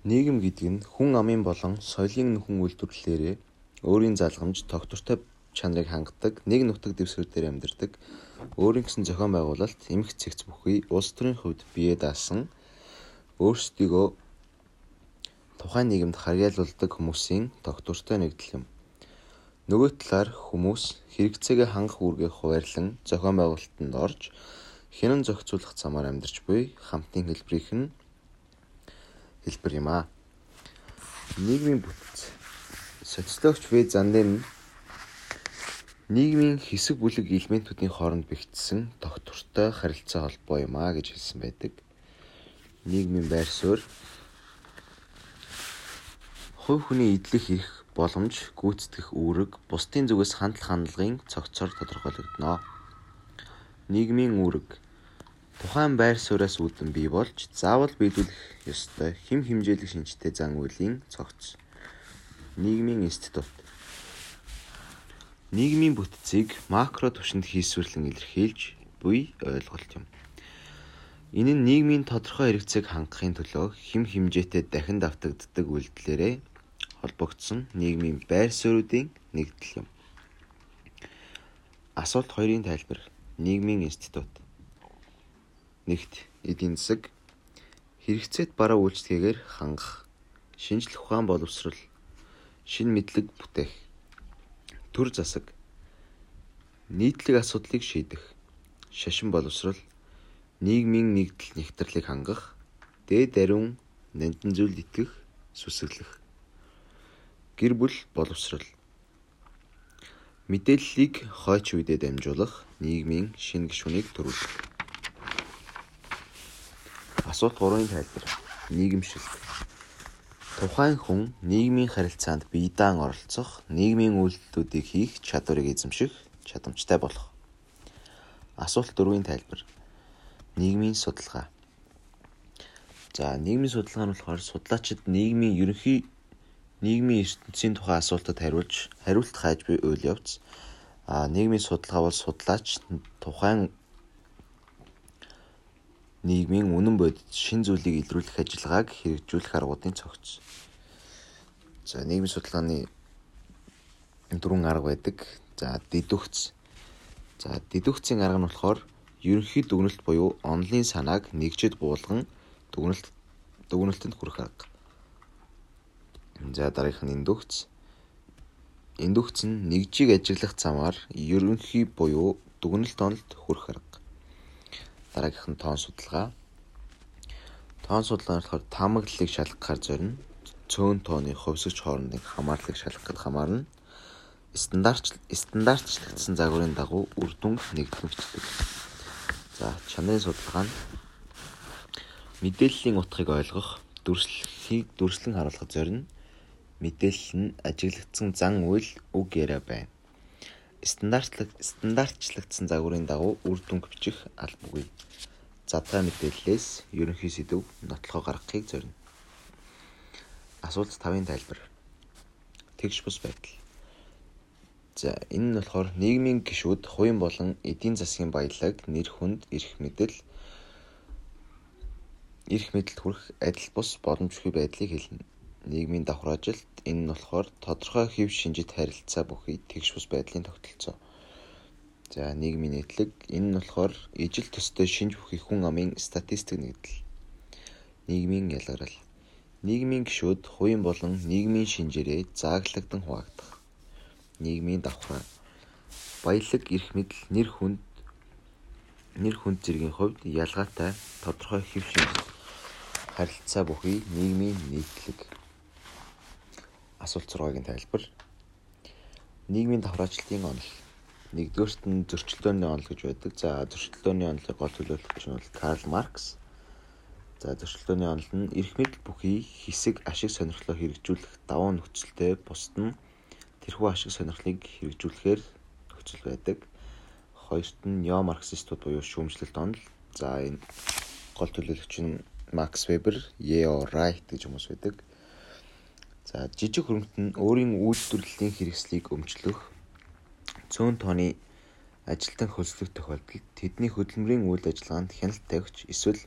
Нийгэм гэдэг нь хүн амын болон соёлын нөхөн үйлдвэрлэлээрээ өөрийн залгамж, тогтвортой чанарыг хангадаг, нэг нутаг дэвсгэрээр амьдардаг, өөрийн гэсэн зохион байгуулалт, эмх цэгц бүхий улс төрийн хувьд бие даасан өөрсдийгөө тухайн нийгэмд харьяалуулдаг хүмүүсийн тогтвортой нэгдэл юм. Нөгөө талаар хүмүүс хэрэгцээгээ хангах үүргээ хуваарлан зохион байгуулалтанд орж хянан зохицуулах замаар амьдарч буй хамтын хэлбэрийнх нь хэлбэр юм аа. Нийгмийн бүтц. Социологч В Занден нийгмийн хэсэг бүлэг элементүүдийн хооронд бэхжсэн тогтвортой харилцаа холбоо юм аа гэж хэлсэн байдаг. Нийгмийн байр суурь хувь хүний идэлх ирэх боломж, гүйцэтгэх үүрэг, бусдын зүгээс хандлах хандлагын цогцоор тодорхойлогдно. Нийгмийн үүрэг Тухайн байр сууриас үүдэн бий болж заавал биелүүлэх ёстой хэм хэмжээлэг шинжтэй зан үйлийн цогц. Нийгмийн институт. Нийгмийн бүтцийг макро түвшинд хийсвэрлэн илэрхийлж буй ойлголт юм. Энэ нь нийгмийн тодорхой хэрэгцээг хангахын төлөө хэм хэмжээтэй дахин давтагддаг үйлдэлээрээ холбогдсон нийгмийн байр суурьуудын нэгдэл юм. Асуулт 2-ын тайлбар. Нийгмийн институт Нэгт эдийн засаг хэрэгцээт бараа үйлчлэгээр хангах, шинжлэх ухаан боловсрол, шин мэдлэг бүтээх, төр засаг, нийтлэг асуудлыг шийдэх, шашин боловсрол, нийгмийн нэгдэл нэгтрлийг хангах, дээд ариун нандин зүйл итгэх, сүсэглэх, гэр бүл боловсрол, мэдээллийг хойч үедээ дамжуулах, нийгмийн шин гишүүнийг төрүүлэх. Асуулт 3-ын тайлбар. Нийгэмшилт. Тухайн хүн нийгмийн харилцаанд бие даан оролцох, нийгмийн үйлдэлүүдийг хийх чадварыг эзэмших чадамжтай болох. Асуулт 4-ийн тайлбар. Нийгмийн судалгаа. За, нийгмийн судалгаа нь болохоор судлаачид нийгмийн ерөнхий нийгмийн ертөнцийн тухай асуултад хариулж хариулт хайж буй үйл явц. А нийгмийн судалгаа бол судлаач тухайн нийгмийн үнэн бодит шин зүйлийг илрүүлэх ажиллагааг хэрэгжүүлэх аргуудын цогц. За нийгмийн судалгааны дөрвөн арга байдаг. За дедукц. За дедукцийн арга нь болохоор ерөнхий дүгнэлт буюу онлын санааг нэгжид буулган дүгнэлт дүгнэлтэнд хүрэх арга. За дараагийнх нь индукц. Индукц нь нэгжийг ажиглах замаар ерөнхий буюу дүгнэлт онолд хүрэх арга. Дараагийнх нь тоон судалгаа. Тоон судалгаа нь болохоор таамаглалыг шалгахаар зорино. Цөөн тооны хувьсгч хоорондын хамаарлыг шалгахад хамаарна. Стандарт стандартчлагдсан загварын дагуу үр дүн нэгтгэгддэг. За, чанарын судалгаа нь мэдээллийн утгыг ойлгох, дүрслэлийг дүрслэн харуулахад зорино. Мэдээлэл нь ажиглагдсан зан үйл үг яриа байна стандартлаг стандартчлагдсан загварын дагуу үр дүнг бичих албагүй. Задгай мэдээллээс ерөнхий сэдв нотлохоо гаргахыг зорино. Асуулт 5-ын тайлбар. Тэгш бус байдал. За энэ нь болохоор нийгмийн гишүүд хувийн болон эдийн засгийн баялаг, нэр хүнд, эрх мэдэл, эрх мэдэлд хүрэх адил бус боломжгүй байдлыг хэлнэ нийгмийн давхар ажилт энэ нь болохоор тодорхой хэв шинжит харилцаа бүхий тэгш бус байдлын тогтолцоо. За нийгмийн нийтлэг энэ нь болохоор ижил төстэй шинж бүхий хүн амын статистик нэгдэл. Нийгмийн ялгарал. Нийгмийн гишүүд хувийн болон нийгмийн шинжээрээ зааглагдсан хуваагдах. Нийгмийн давхар. Баялаг, эрх мэдэл, нэр хүнд нэр хүнд зэргийн хувьд ялгаатай тодорхой хэв шинж харилцаа бүхий нийгмийн нийтлэг асуулт 6-гийн тайлбар. Нийгмийн давхраачлалтын онол. Нэгдүгээрт нь зөрчилдөөний онол гэж байдаг. За зөрчилдөөний онолыг гол төлөөлөгч нь бол Карл Маркс. За зөрчилдөөний онол нь эрх мэдэл бүхий хэсэг ашиг сонирхлоо хэрэгжүүлэх давуу нөхцөлтэй бусд нь тэрхүү ашиг сонирхлыг хэрэгжүүлэхээр нөхцөл байдаг. Хоёрт нь нео марксистууд буюу шүүмжлэлт онол. За энэ гол төлөөлөгч нь Макс Вебер, Ео Райт гэж хүмүүс байдаг. За жижиг хөрөнгөт нь өөрийн үйлдвэрлэлийн хэрэгслийг өмчлөх цөөн тооны ажилтан хөлслөх тохиолдолд тэдний хөдөлмөрийн үйл ажиллагаанд хяналт тавьж эсвэл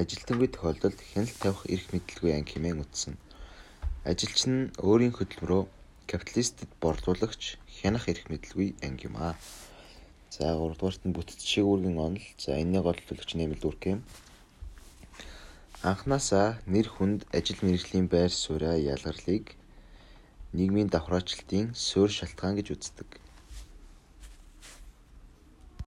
ажилтнгүй тохиолдолд хяналт тавих эрх мэдэлгүй анги хэмээн утсан. Ажилч нь өөрийн хөдөлмөрөө капиталистэд борлуулагч хянах эрх мэдэлгүй анги юм аа. За 3 дугаарт нь бүтц шиг үүргийн онол. За энэний гол төлөвч нэмэлт үүрэг юм. Анханасаа нэр хүнд ажил мэргэжлийн байр сууриа ялгарлыг нийгмийн давхраачлалтын суурь шалтгаан гэж үздэг.